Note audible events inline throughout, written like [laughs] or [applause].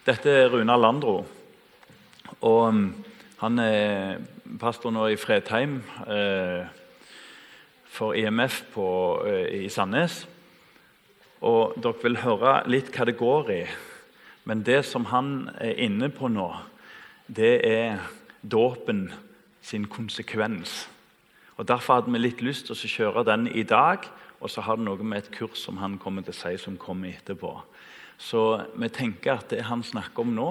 Dette er Runa Landro. Og um, han er pastor nå i Fredheim eh, for IMF på, eh, i Sandnes. Og dere vil høre litt hva det går i. Men det som han er inne på nå, det er dåpen sin konsekvens. Og Derfor hadde vi litt lyst til å kjøre den i dag. Og så har det noe med et kurs som han kommer til å si, som kommer etterpå. Så vi tenker at det han snakker om nå,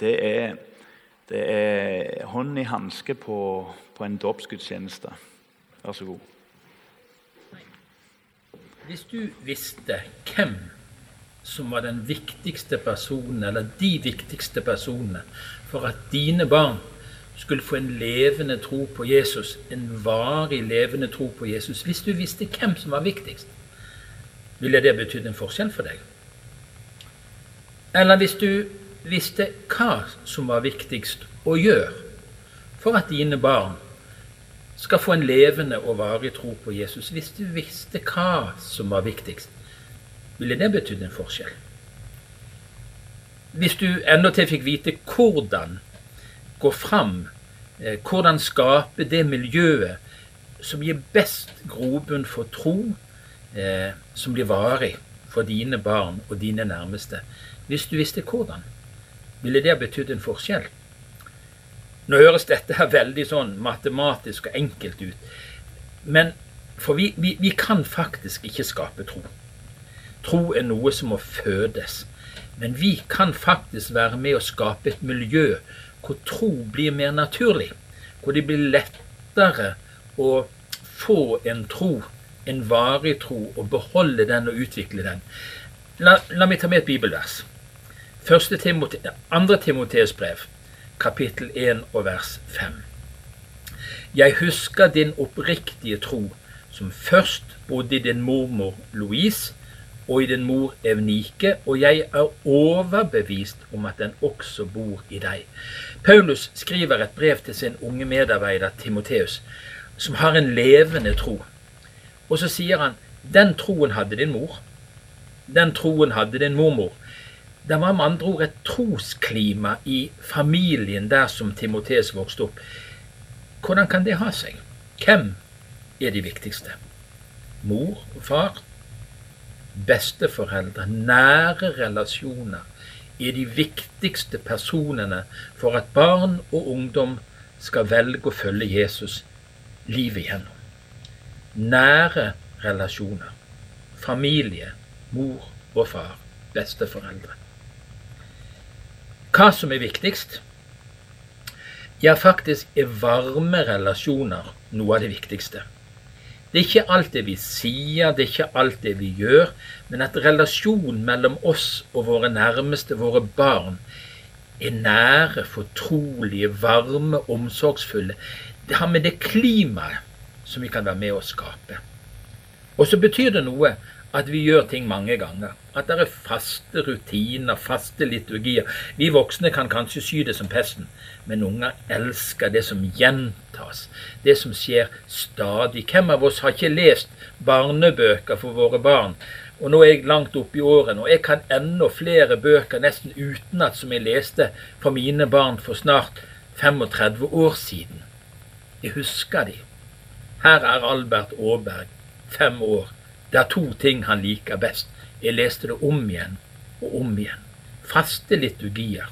det er, det er hånd i hanske på, på en dåpsgudstjeneste. Vær så god. Hvis du visste hvem som var den viktigste personen, eller de viktigste personene, for at dine barn skulle få en levende tro på Jesus, en varig levende tro på Jesus Hvis du visste hvem som var viktigst, ville det betydd en forskjell for deg? Eller hvis du visste hva som var viktigst å gjøre for at dine barn skal få en levende og varig tro på Jesus Hvis du visste hva som var viktigst, ville det betydd en forskjell? Hvis du endatil fikk vite hvordan gå fram, eh, hvordan skape det miljøet som gir best grobunn for tro, eh, som blir varig for dine barn og dine nærmeste. Hvis du visste hvordan, ville det ha betydd en forskjell? Nå høres dette her veldig sånn matematisk og enkelt ut, men for vi, vi, vi kan faktisk ikke skape tro. Tro er noe som må fødes. Men vi kan faktisk være med å skape et miljø hvor tro blir mer naturlig. Hvor det blir lettere å få en tro, en varig tro, og beholde den og utvikle den. La, la meg ta med et bibelvers. 2. Timoteus brev, kapittel 1 og vers 5. Jeg husker din oppriktige tro, som først bodde i din mormor Louise og i din mor Evnike, og jeg er overbevist om at den også bor i deg. Paulus skriver et brev til sin unge medarbeider Timoteus, som har en levende tro. Og så sier han den troen hadde din mor. Den troen hadde din mormor. Det var med andre ord et trosklima i familien der som Timoteus vokste opp. Hvordan kan det ha seg? Hvem er de viktigste? Mor og far? Besteforeldre? Nære relasjoner? er de viktigste personene for at barn og ungdom skal velge å følge Jesus livet igjennom. Nære relasjoner. Familie, mor og far, besteforeldre. Hva som er viktigst? Ja, faktisk er varme relasjoner noe av det viktigste. Det er ikke alt det vi sier, det er ikke alt det vi gjør, men at relasjonen mellom oss og våre nærmeste, våre barn, er nære, fortrolige, varme, omsorgsfulle. Det har med det klimaet som vi kan være med å skape. Og så betyr det noe at vi gjør ting mange ganger. At det er faste rutiner, faste liturgier. Vi voksne kan kanskje sy det som pesten, men unger elsker det som gjentas. Det som skjer stadig. Hvem av oss har ikke lest barnebøker for våre barn? Og nå er jeg langt oppe i årene, og jeg kan enda flere bøker nesten utenat som jeg leste for mine barn for snart 35 år siden. Jeg husker de. Her er Albert Aaberg, fem år det er to ting han liker best. Jeg leste det om igjen og om igjen. Faste liturgier.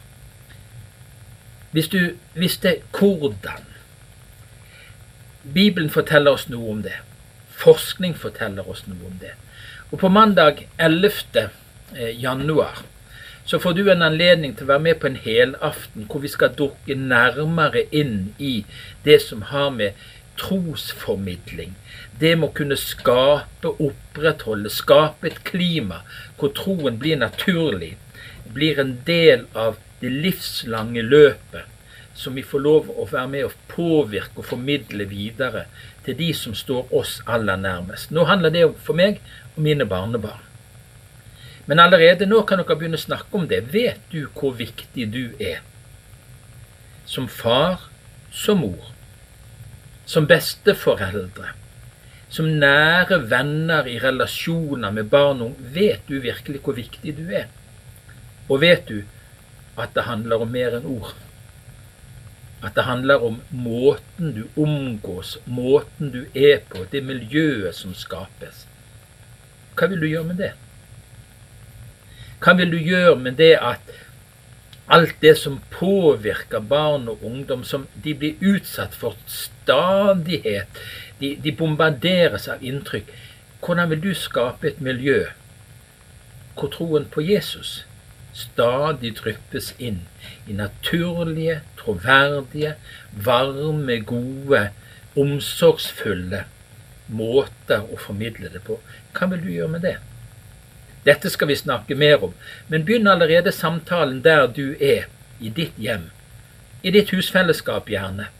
Hvis du visste hvordan Bibelen forteller oss noe om det. Forskning forteller oss noe om det. Og på mandag 11. Eh, januar så får du en anledning til å være med på en helaften hvor vi skal dukke nærmere inn i det som har med trosformidling. Det må kunne skape, opprettholde, skape et klima hvor troen blir naturlig, blir en del av det livslange løpet som vi får lov å være med å påvirke og formidle videre til de som står oss aller nærmest. Nå handler det for meg og mine barnebarn. Men allerede nå kan dere begynne å snakke om det. Vet du hvor viktig du er? Som far, som mor som besteforeldre, som nære venner i relasjoner med barn og ung, vet du virkelig hvor viktig du er? Og vet du at det handler om mer enn ord. At det handler om måten du omgås, måten du er på, det miljøet som skapes. Hva vil du gjøre med det? Hva vil du gjøre med det at alt det som påvirker barn og ungdom, som de blir utsatt for stadighet, de, de bombarderes av inntrykk, hvordan vil du skape et miljø hvor troen på Jesus stadig dryppes inn i naturlige, troverdige, varme, gode, omsorgsfulle måter å formidle det på. Hva vil du gjøre med det? Dette skal vi snakke mer om, men begynn allerede samtalen der du er, i ditt hjem, i ditt husfellesskap gjerne.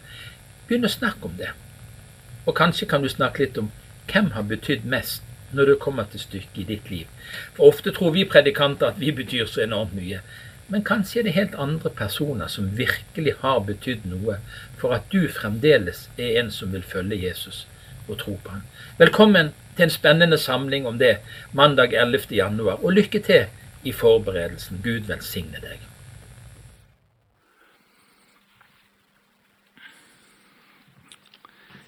Begynn å snakke om det. Og kanskje kan du snakke litt om hvem har betydd mest når det kommer til stykket i ditt liv. For ofte tror vi predikanter at vi betyr så enormt mye. Men kanskje er det helt andre personer som virkelig har betydd noe for at du fremdeles er en som vil følge Jesus og tro på Han. Velkommen til en spennende samling om det mandag 11. januar, og lykke til i forberedelsen. Gud velsigne deg.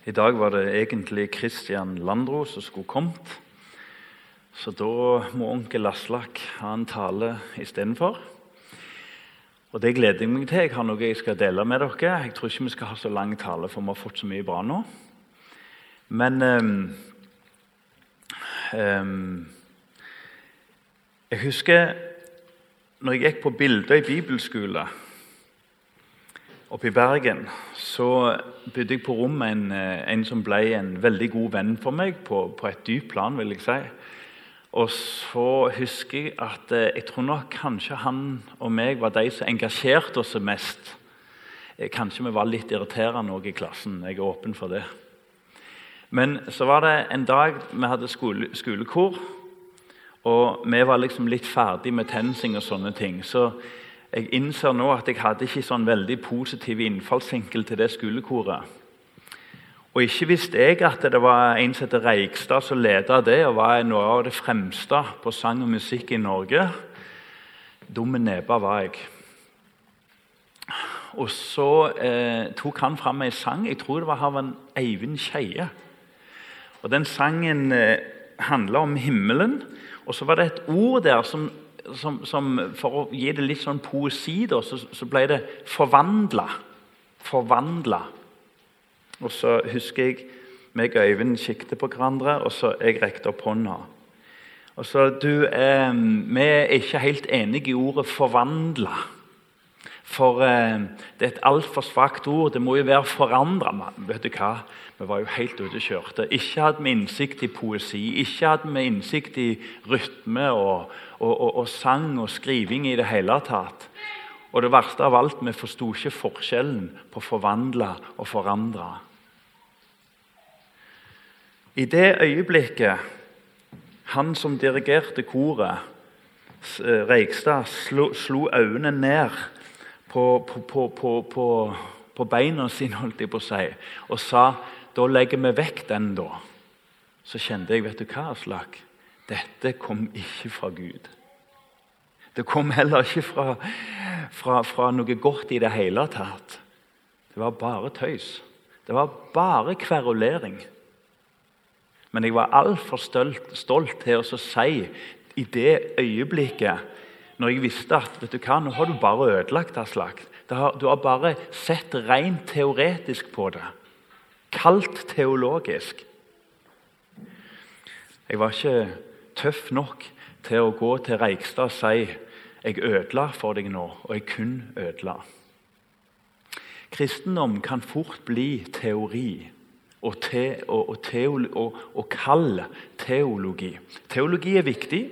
I dag var det egentlig Christian Landro som skulle kommet. Så da må onkel Aslak ha en tale istedenfor. Og det gleder jeg meg til. Jeg har noe jeg skal dele med dere. Jeg tror ikke vi skal ha så lang tale, for vi har fått så mye bra nå. Men um, Jeg husker når jeg gikk på Bildøy bibelskole oppe i Bergen, så bodde jeg på rom med en, en, som ble en veldig god venn for meg på, på et dypt plan. vil jeg si. Og så husker jeg at eh, jeg tror nok kanskje han og meg var de som engasjerte oss mest. Eh, kanskje vi var litt irriterende òg i klassen. Jeg er åpen for det. Men så var det en dag vi hadde skole, skolekor, og vi var liksom litt ferdig med tensing og sånne ting. Så jeg innser nå at jeg hadde ikke sånn veldig positiv innfallsvinkel til det skolekoret. Og ikke visste jeg at det var en som heter Reigstad som ledet det, og var noe av det fremste på sang og musikk i Norge. Dumme neba var jeg. Og så eh, tok han fram en sang. Jeg tror det var av Eivind Skeie. Og Den sangen eh, handla om himmelen. Og så var det et ord der som, som, som For å gi det litt sånn poesi, da, så, så ble det 'forvandla'. Forvandla. Og så husker jeg meg og Øyvind kikket på hverandre, og så jeg rekte opp hånda. Og så du, eh, Vi er ikke helt enige i ordet 'forvandla'. For eh, det er et altfor svakt ord. Det må jo være 'forandra'. Vet du hva? Vi var jo helt ute og kjørte. Ikke hadde vi innsikt i poesi, ikke hadde vi innsikt i rytme og, og, og, og sang og skriving i det hele tatt. Og det verste av alt, vi forsto ikke forskjellen på forvandla og forandra. I det øyeblikket han som dirigerte koret, eh, Reigstad, slo, slo øynene ned på, på, på, på, beina sine holdt jeg på å si, og sa da legger vi vekk den, da. Så kjente jeg vet du hva, Aslak? Dette kom ikke fra Gud. Det kom heller ikke fra, fra, fra noe godt i det hele tatt. Det var bare tøys. Det var bare kverulering. Men jeg var altfor stolt, stolt til å si i det øyeblikket når jeg visste at vet du hva, nå har du bare ødelagt Aslak. Du har bare sett rent teoretisk på det. Kaldt teologisk. Jeg var ikke tøff nok til å gå til Reikstad og si jeg ødela for deg nå, og jeg kun ødela. Kristendom kan fort bli teori og, te, og, og, teolo, og, og kall teologi. Teologi er viktig.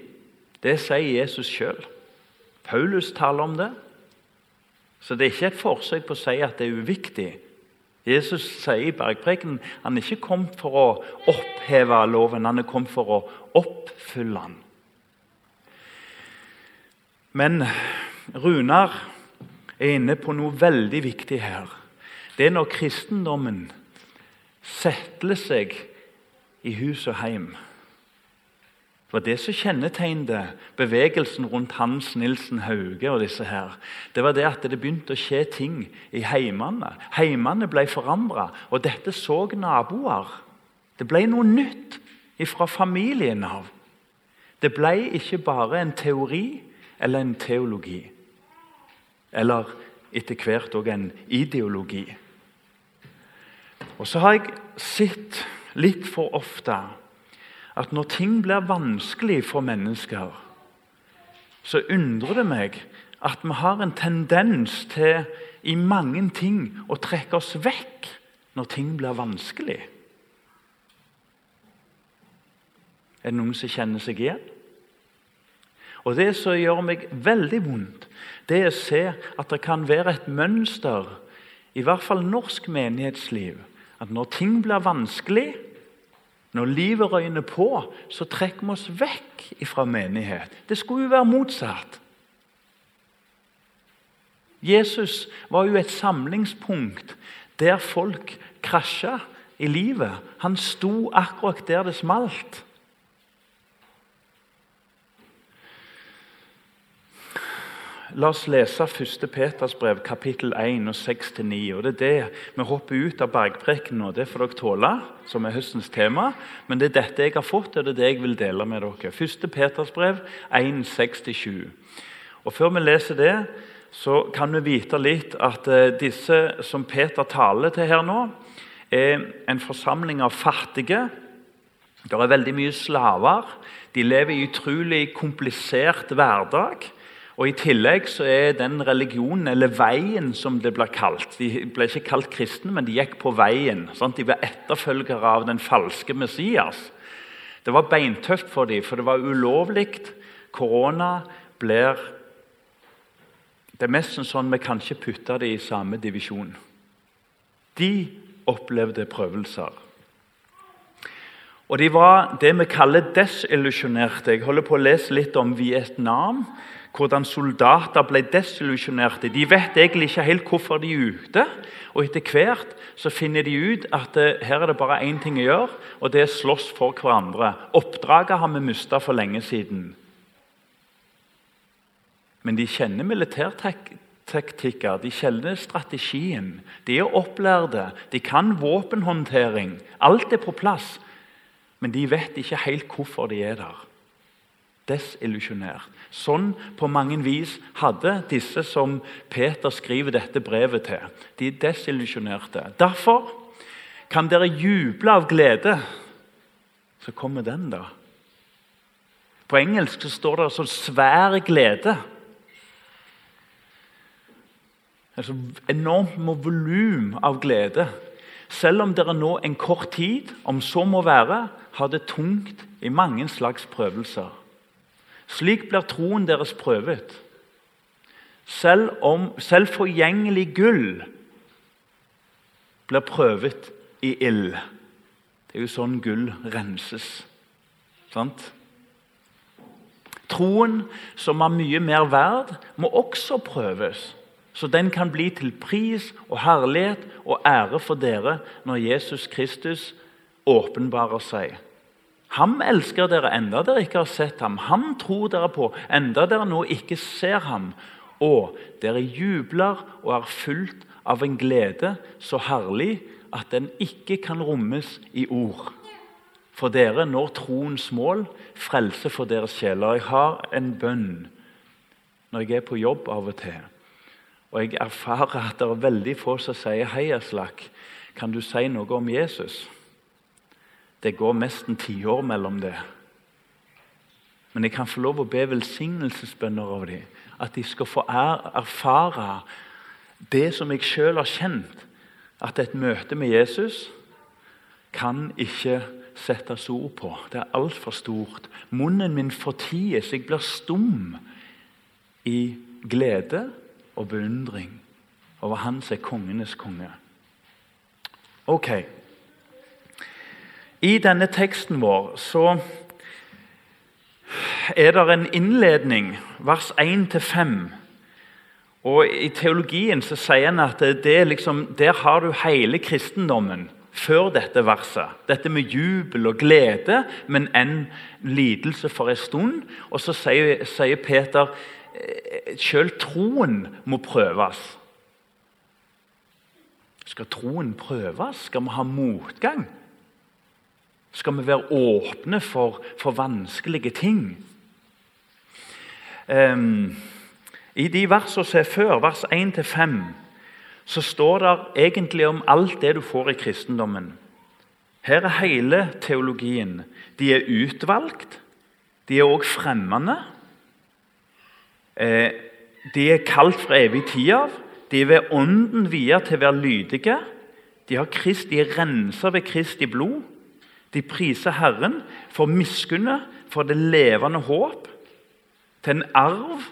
Det sier Jesus sjøl. Paulus taler om det. Så det er ikke et forsøk på å si at det er uviktig. Jesus sier i bergprekenen han er ikke kommet for å oppheve loven, han er kommet for å oppfylle den. Men Runar er inne på noe veldig viktig her. Det er når kristendommen setter seg i hus og heim. Var det som kjennetegnet bevegelsen rundt Hans Nilsen Hauge og disse her. Det var det at det begynte å skje ting i heimene. Heimene ble forandra, og dette så naboer. Det ble noe nytt fra familien av. Det ble ikke bare en teori eller en teologi. Eller etter hvert òg en ideologi. Og så har jeg sett litt for ofte at når ting blir vanskelig for mennesker, så undrer det meg at vi har en tendens til i mange ting å trekke oss vekk når ting blir vanskelig. Er det noen som kjenner seg igjen? Og Det som gjør meg veldig vondt, det er å se at det kan være et mønster, i hvert fall norsk menighetsliv, at når ting blir vanskelig, når livet røyner på, så trekker vi oss vekk fra menighet. Det skulle jo være motsatt. Jesus var jo et samlingspunkt der folk krasja i livet. Han sto akkurat der det smalt. La oss lese 1. Peters brev, kapittel 1, og 6-9. Det er det vi hopper ut av bergpreken nå. Det får dere tåle, som er høstens tema. Men det er dette jeg har fått, og det er det jeg vil dele med dere. 1. Peters brev 1, 6-7. Og Før vi leser det, så kan vi vite litt at eh, disse som Peter taler til her nå, er en forsamling av fattige. Det er veldig mye slaver. De lever i utrolig komplisert hverdag. Og I tillegg så er den religionen, eller veien som det blir kalt De ble ikke kalt kristne, men de gikk på veien. Sant? De ble etterfølgere av den falske Messias. Det var beintøft for dem, for det var ulovlig. Korona blir Det er mest sånn vi kan ikke putte det i samme divisjon. De opplevde prøvelser. Og de var det vi kaller desillusjonerte. Jeg holder på å lese litt om Vietnam hvordan soldater ble desillusjonerte. De vet egentlig ikke helt hvorfor de er ute. Og etter hvert så finner de ut at eh, her er det bare én ting å gjøre, og det er slåss for hverandre. Oppdraget har vi mista for lenge siden. Men de kjenner militærtektikker, de kjenner strategien. De er opplærde, de kan våpenhåndtering. Alt er på plass. Men de vet ikke helt hvorfor de er der. Desillusjonert. Sånn på mange vis hadde disse som Peter skriver dette brevet til. De er desillusjonerte. Derfor kan dere juble av glede. Så kommer den, da. På engelsk så står det altså 'svær glede'. Altså Enormt med volum av glede. Selv om dere nå en kort tid, om så må være, har det tungt i mange slags prøvelser. Slik blir troen deres prøvet. Selv, om, selv forgjengelig gull blir prøvet i ild. Det er jo sånn gull renses. Sant? Troen, som er mye mer verd, må også prøves, så den kan bli til pris og herlighet og ære for dere når Jesus Kristus åpenbarer seg. Ham elsker dere enda dere ikke har sett ham. Ham tror dere på enda dere nå ikke ser ham. Og dere jubler og er fullt av en glede så herlig at den ikke kan rommes i ord. For dere når troens mål, frelse for deres sjeler. Jeg har en bønn når jeg er på jobb av og til. Og jeg erfarer at det er veldig få som sier 'Hei, Aslak, kan du si noe om Jesus?' Det går nesten tiår mellom det. Men jeg kan få lov å be velsignelsesbønner over dem. At de skal få erfare det som jeg sjøl har kjent. At et møte med Jesus kan ikke settes ord på. Det er altfor stort. Munnen min forties. Jeg blir stum i glede og beundring over Han som er kongenes konge. Ok. I denne teksten vår så er det en innledning, vers 1-5. Og I teologien så sier han at liksom, der har du hele kristendommen. før dette verset. Dette med jubel og glede, men en lidelse for en stund. Og så sier, sier Peter sjøl selv troen må prøves. Skal troen prøves? Skal vi ha motgang? Skal vi være åpne for, for vanskelige ting? Um, I de versene som er før, vers 1-5, så står det egentlig om alt det du får i kristendommen. Her er hele teologien. De er utvalgt. De er òg fremmende. Eh, de er kalt fra evig tid av. De er ved ånden via til å være lydige. De, har Krist, de er rensa ved Kristi blod. De priser Herren for miskunnet, for det levende håp, til en arv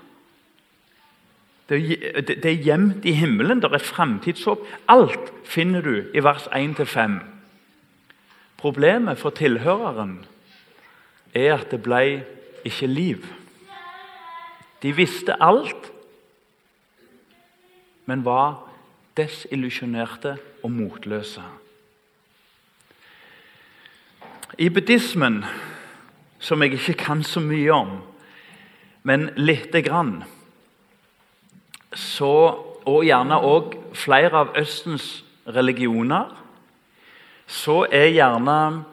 det er gjemt i himmelen, det er framtidshåp. Alt finner du i vers 1-5. Problemet for tilhøreren er at det ble ikke liv. De visste alt, men var desillusjonerte og motløse. I buddhismen, som jeg ikke kan så mye om, men lite grann så, og gjerne òg flere av Østens religioner, så er gjerne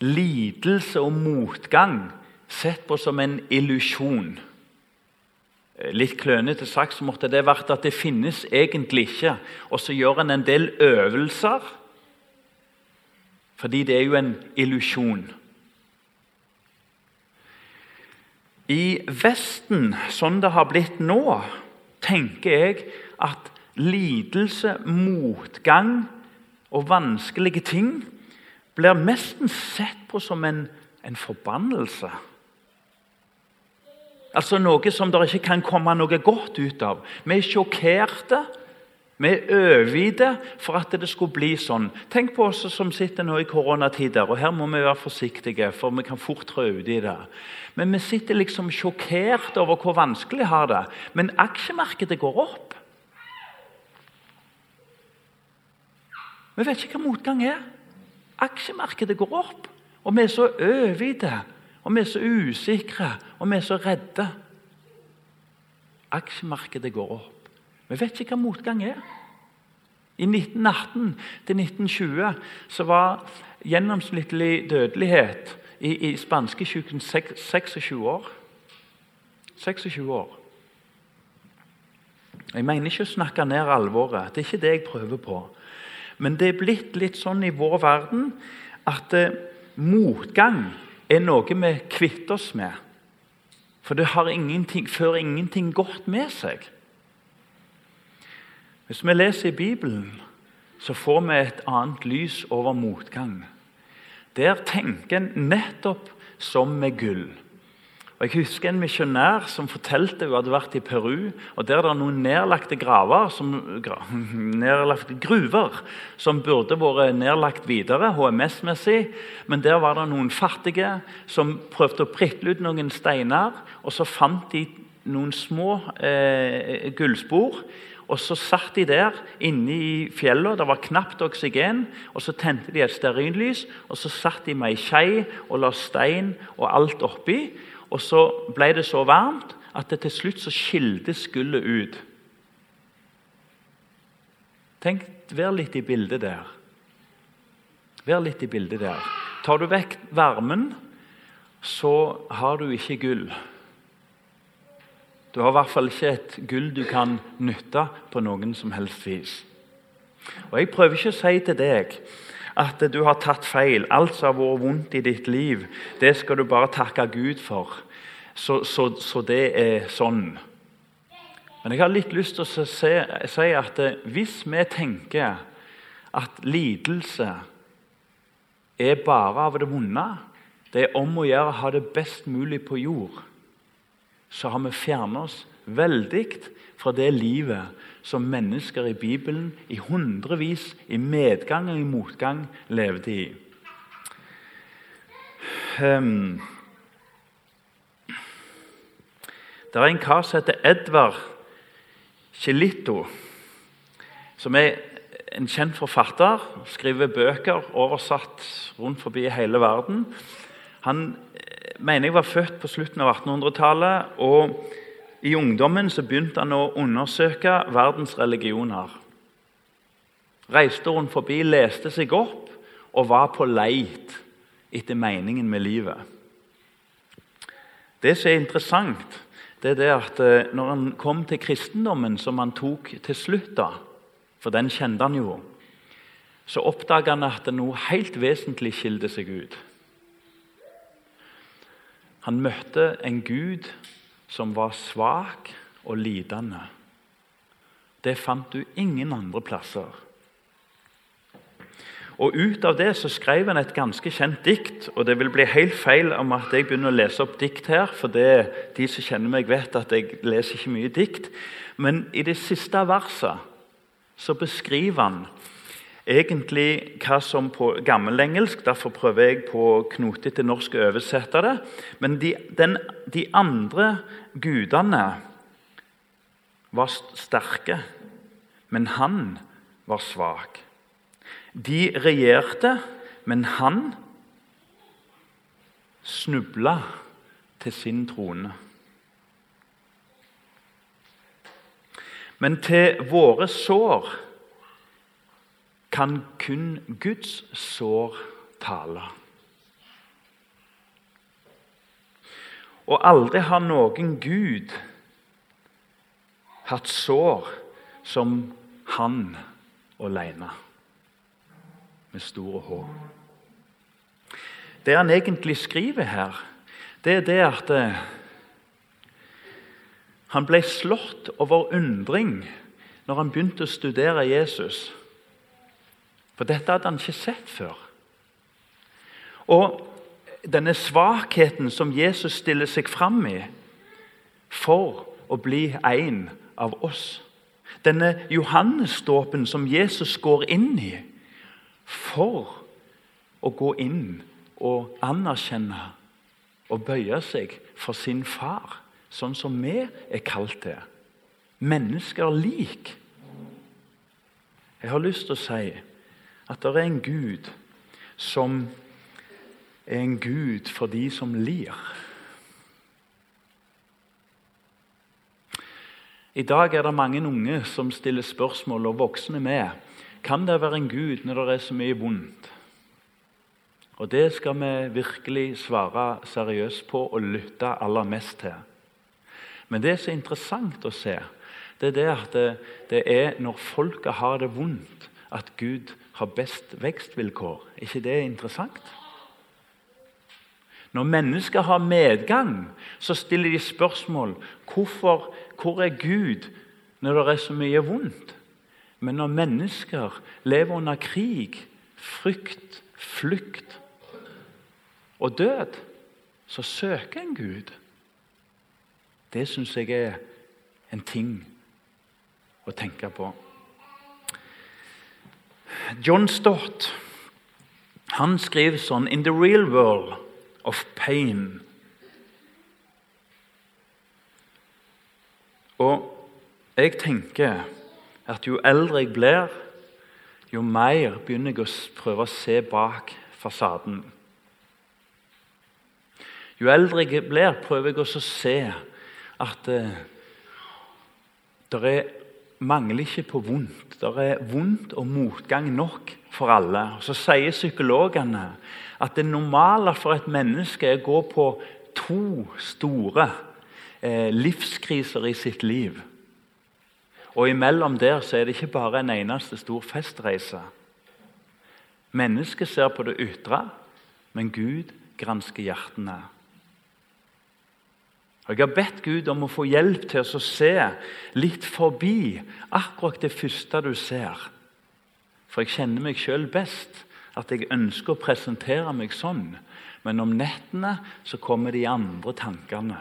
lidelse og motgang sett på som en illusjon. Litt klønete sagt så måtte det vært at det finnes egentlig ikke. Og så gjør en en del øvelser, fordi det er jo en illusjon. I Vesten, sånn det har blitt nå, tenker jeg at lidelse, motgang og vanskelige ting blir nesten sett på som en, en forbannelse. Altså Noe som det ikke kan komme noe godt ut av. Vi er sjokkerte. Vi øver i det for at det skulle bli sånn. Tenk på oss som sitter nå i koronatider. og Her må vi være forsiktige, for vi kan fort trå ut i det. Men vi sitter liksom sjokkert over hvor vanskelig vi har det. Men aksjemarkedet går opp. Vi vet ikke hva motgang er. Aksjemarkedet går opp, og vi er så overgitte. Og vi er så usikre, og vi er så redde. Aksjemarkedet går opp. Vi vet ikke hva motgang er. I 1918 til 1920 så var gjennomsnittlig dødelighet i, i spanskesyken 26 år. 26 år. Jeg mener ikke å snakke ned alvoret. Det er ikke det jeg prøver på. Men det er blitt litt sånn i vår verden at eh, motgang er noe vi kvitter oss med. For det har ingenting, fører ingenting godt med seg. Hvis vi leser i Bibelen, så får vi et annet lys over motgang. Der tenker en nettopp som med gull. Og Jeg husker en misjonær som fortalte hun hadde vært i Peru. og Der det er noen nedlagte graver, som, [laughs] nedlagte gruver som burde vært nedlagt videre HMS-messig. Men der var det noen fattige som prøvde å pritle ut noen steiner. Og så fant de noen små eh, gullspor og Så satt de der inne i fjellet, det var knapt oksygen. og Så tente de et stearinlys, og så satt de med ei skje og la stein og alt oppi. Og Så ble det så varmt at det til slutt så skilte skullet ut. Tenk, Vær litt i bildet der. Vær litt i bildet der. Tar du vekk varmen, så har du ikke gull. Du har i hvert fall ikke et gull du kan nytte på noen som helst vis. Og Jeg prøver ikke å si til deg at du har tatt feil. Alt som har vært vondt i ditt liv, det skal du bare takke Gud for. Så, så, så det er sånn. Men jeg har litt lyst til å si at eh, hvis vi tenker at lidelse er bare av det vonde, det er om å gjøre å ha det best mulig på jord så har vi fjernet oss veldig fra det livet som mennesker i Bibelen i hundrevis, i medgang og i motgang, levde i. Um, det er en kar som heter Edvard Chilito, som er en kjent forfatter. Skriver bøker oversatt rundt forbi hele verden. Han mener jeg var født på slutten av 1800-tallet. og I ungdommen så begynte han å undersøke verdens religioner. Reiste rundt forbi, leste seg opp og var på leit etter meningen med livet. Det som er interessant, det er det at eh, når han kom til kristendommen, som han tok til slutt, da, for den kjente han jo, så oppdaga han at noe helt vesentlig skilte seg ut. Han møtte en gud som var svak og lidende. Det fant du ingen andre plasser. Og Ut av det så skrev han et ganske kjent dikt. og Det vil bli helt feil om at jeg begynner å lese opp dikt her, for det, de som kjenner meg, vet at jeg leser ikke mye dikt. Men i det siste verset så beskriver han egentlig hva som på gammelengelsk Derfor prøver jeg på knotete norsk å oversette det. Men de, den, de andre gudene var sterke, men han var svak. De regjerte, men han snubla til sin trone. Men til våre sår kan kun Guds sår tale. Og aldri har noen Gud hatt sår som han aleine med store H. Det han egentlig skriver her, det er det at eh, han ble slått over undring når han begynte å studere Jesus. For dette hadde han ikke sett før. Og denne svakheten som Jesus stiller seg fram i for å bli en av oss. Denne Johannesdåpen som Jesus går inn i for å gå inn og anerkjenne og bøye seg for sin far, sånn som vi er kalt til. Mennesker lik. Jeg har lyst til å si at det er en Gud som er en Gud for de som lir. I dag er det mange unge som stiller spørsmål, og voksne med. Kan det være en Gud når det er så mye vondt? Og Det skal vi virkelig svare seriøst på og lytte aller mest til. Men det som er interessant å se, det er det at det, det er når folket har det vondt, at Gud har best vekstvilkår. Er ikke det interessant? Når mennesker har medgang, så stiller de spørsmål hvorfor, hvor er Gud når det er så mye vondt. Men når mennesker lever under krig, frykt, flukt og død, så søker en Gud. Det syns jeg er en ting å tenke på. John Stott han skriver sånn In the real world of pain Og jeg tenker at jo eldre jeg blir, jo mer begynner jeg å prøve å se bak fasaden. Jo eldre jeg blir, prøver jeg også å se at eh, det er mangler ikke på vondt. Det er vondt og motgang nok for alle. Så sier psykologene at det normale for et menneske er å gå på to store eh, livskriser i sitt liv. Og imellom der så er det ikke bare en eneste stor festreise. Mennesket ser på det ytre, men Gud gransker hjertene. Og Jeg har bedt Gud om å få hjelp til å se litt forbi akkurat det første du ser. For jeg kjenner meg sjøl best, at jeg ønsker å presentere meg sånn. Men om nettene så kommer de andre tankene.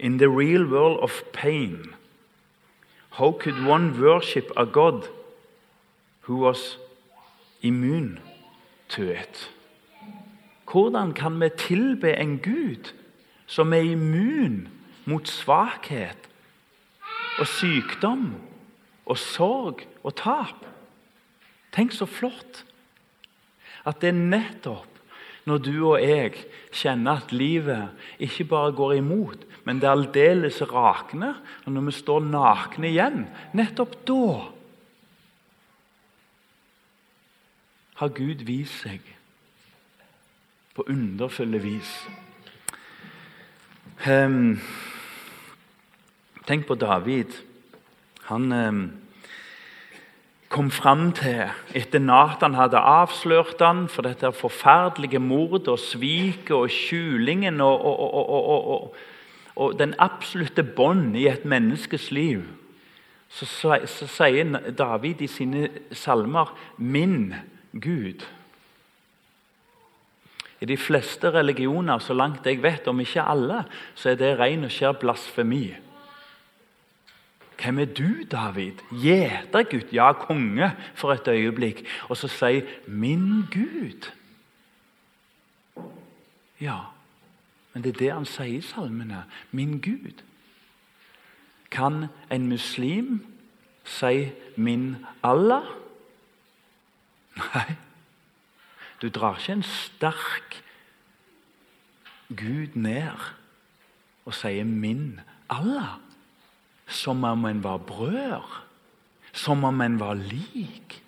In the real world of pain, how could one worship a God who was immune to it? Hvordan kan vi tilbe en Gud som er immun mot svakhet og sykdom og sorg og tap. Tenk så flott at det er nettopp når du og jeg kjenner at livet ikke bare går imot, men det aldeles rakner, og når vi står nakne igjen, nettopp da har Gud vist seg på underfulle vis. Um, tenk på David. Han um, kom fram til etter Nathan hadde avslørt han for dette forferdelige mordet og sviket og skjulingen og, og, og, og, den absolutte bånd i et menneskes liv, så, så, så sier David i sine salmer 'min Gud'. I de fleste religioner, så langt jeg vet, om ikke alle, så er det ren og skjær blasfemi. Hvem er du, David? Gjetergutt? Ja, konge, for et øyeblikk. Og så sier 'min Gud'. Ja, men det er det han sier i salmene. Min Gud. Kan en muslim si 'min Allah'? Nei. Du drar ikke en sterk Gud ned og sier 'min Allah' som om en var brødre. Som om en var lik.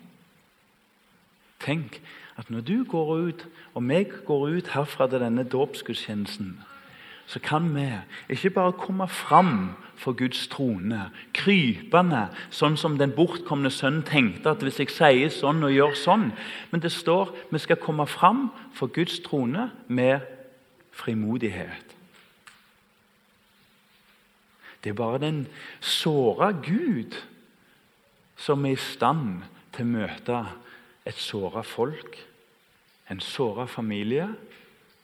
Tenk at når du går ut, og meg går ut herfra til denne dåpsgudstjenesten, så kan vi ikke bare komme fram for Guds trone, krypende, sånn som den bortkomne sønnen tenkte at hvis jeg sier sånn og gjør sånn Men det står vi skal komme fram for Guds trone med frimodighet. Det er bare den såra Gud som er i stand til å møte et såra folk, en såra familie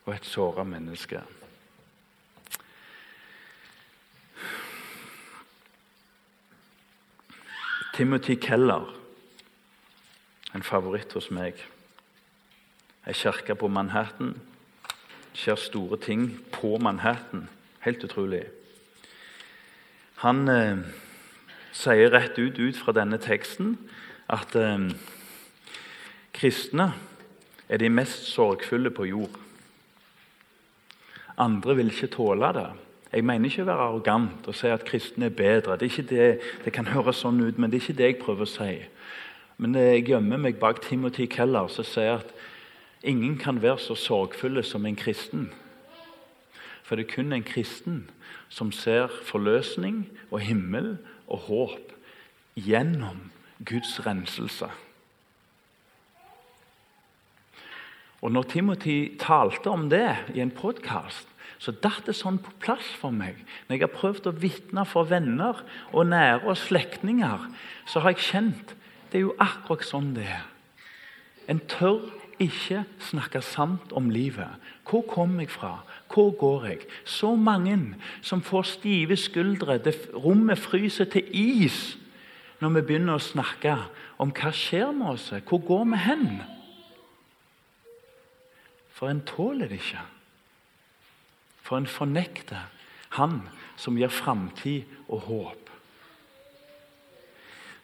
og et såra menneske. Timothy Keller, en favoritt hos meg. Ei kirke på Manhattan. Skjer store ting på Manhattan. Helt utrolig. Han eh, sier rett ut, ut fra denne teksten at eh, kristne er de mest sorgfulle på jord. Andre vil ikke tåle det. Jeg mener ikke å være arrogant og si at kristne er bedre. Det, er det, det, kan høres sånn ut, men det er ikke det jeg prøver å si. Men jeg gjemmer meg bak Timothy Keller, som sier at ingen kan være så sorgfulle som en kristen. For det er kun en kristen som ser forløsning og himmel og håp gjennom Guds renselse. Og Når Timothy talte om det i en podkast, så datt det sånn på plass for meg. Når jeg har prøvd å vitne for venner og nære og slektninger, så har jeg kjent det er jo akkurat sånn det er. En tør ikke snakke sant om livet. Hvor kommer jeg fra? Hvor går jeg? Så mange som får stive skuldre. Det rommet fryser til is når vi begynner å snakke om hva skjer med oss. Hvor går vi hen? For en tåler det ikke. For en fornekter Han som gir framtid og håp.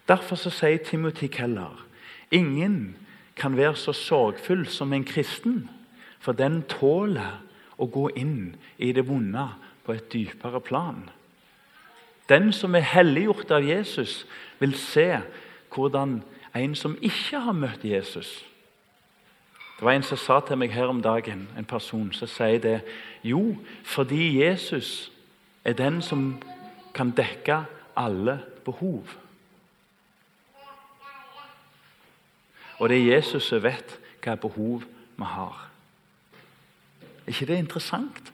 Derfor så sier Timothy Keller ingen kan være så sorgfull som en kristen, for den tåler å gå inn i det vonde på et dypere plan. Den som er helliggjort av Jesus, vil se hvordan en som ikke har møtt Jesus Det var en som sa til meg her om dagen, en person som sier det Jo, fordi Jesus er den som kan dekke alle behov. Og det er Jesus som vet hva behov vi har. Er ikke det interessant?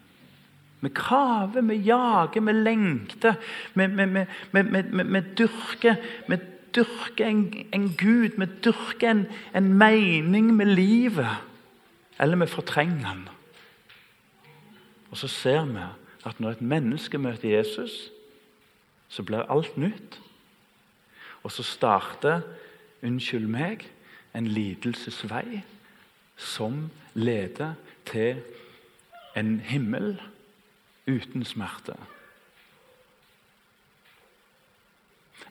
Vi kraver, vi jager, vi lengter. Vi, vi, vi, vi dyrker, vi dyrker en, en, Gud, vi dyrker en, en mening med livet. Eller vi fortrenger han. Og så ser vi at når et menneske møter Jesus, så blir alt nytt. Og så starter, unnskyld meg, en lidelsesvei som leder til en himmel uten smerte.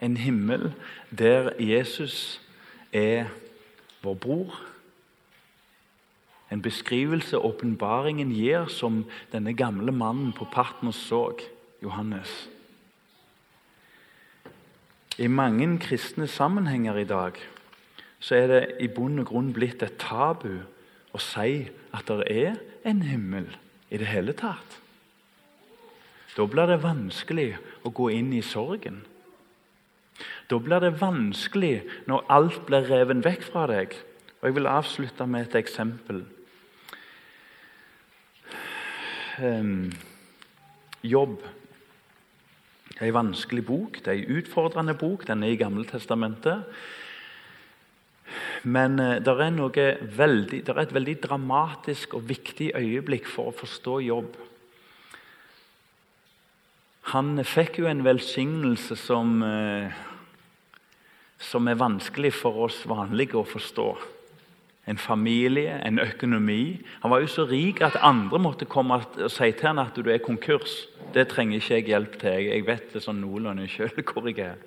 En himmel der Jesus er vår bror. En beskrivelse åpenbaringen gir, som denne gamle mannen på Partners så, Johannes. I mange kristne sammenhenger i dag så er det i bunn og grunn blitt et tabu å si at det er en himmel i det hele tatt. Da blir det vanskelig å gå inn i sorgen. Da blir det vanskelig når alt blir revet vekk fra deg. Og Jeg vil avslutte med et eksempel. Jobb. Er en vanskelig bok, det er en utfordrende bok. Den er i Gammeltestamentet. Men uh, det er, veldig, det er et veldig dramatisk og viktig øyeblikk for å forstå jobb. Han fikk jo en velsignelse som, uh, som er vanskelig for oss vanlige å forstå en familie, en økonomi. Han var jo så rik at andre måtte komme og si til ham at du er konkurs. Det trenger ikke jeg hjelp til. Jeg vet det sånn noenlunde sjøl [laughs] hvor jeg er.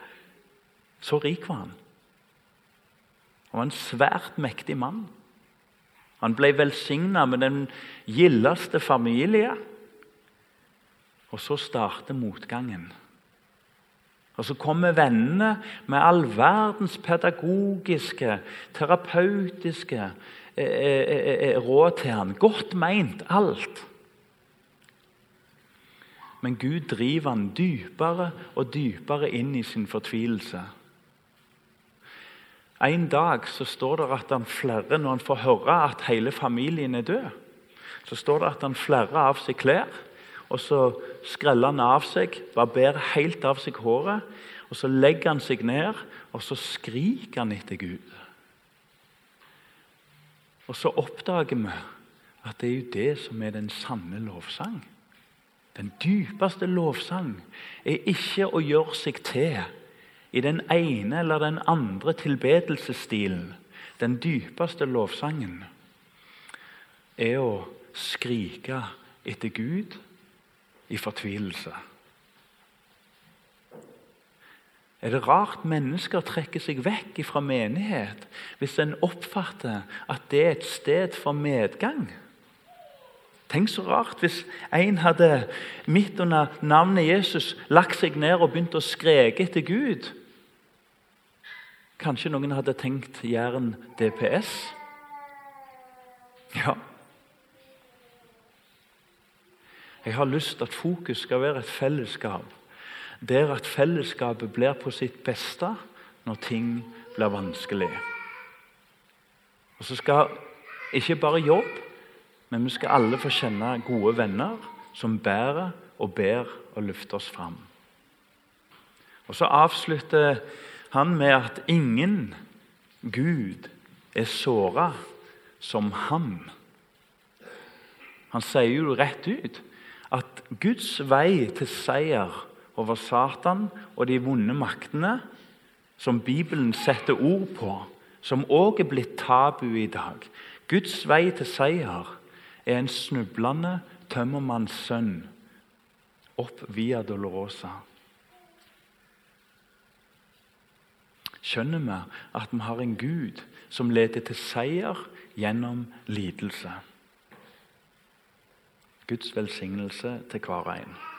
Så rik var han. Han var en svært mektig mann. Han ble velsigna med den gildeste familie. Og så starter motgangen. Og Så kommer vennene med all verdens pedagogiske, terapeutiske eh, eh, eh, råd til han. Godt meint, alt. Men Gud driver han dypere og dypere inn i sin fortvilelse. En dag så står det at han flere, når han får høre at hele familien er død, så står det at han flere av seg klær og så skreller han av seg, barberer helt av seg håret. og Så legger han seg ned, og så skriker han etter Gud. Og så oppdager vi at det er jo det som er den sanne lovsang. Den dypeste lovsang er ikke å gjøre seg til i den ene eller den andre tilbedelsesstilen. Den dypeste lovsangen er å skrike etter Gud i fortvilelse. Er det rart mennesker trekker seg vekk fra menighet hvis en oppfatter at det er et sted for medgang? Tenk så rart hvis en hadde midt under navnet Jesus lagt seg ned og begynt å skreke etter Gud. Kanskje noen hadde tenkt Jæren DPS? Ja, Jeg har lyst til at fokus skal være et fellesskap. Der at fellesskapet blir på sitt beste når ting blir vanskelig. Og så skal ikke bare jobb, men vi skal alle få kjenne gode venner som bærer og ber og løfter oss fram. Og Så avslutter han med at ingen Gud er såra som ham. Han sier jo rett ut Guds vei til seier over Satan og de vonde maktene, som Bibelen setter ord på, som òg er blitt tabu i dag Guds vei til seier er en snublende tømmermanns sønn opp via Dolorosa. Skjønner vi at vi har en Gud som leder til seier gjennom lidelse? Guds velsignelse til hver og en.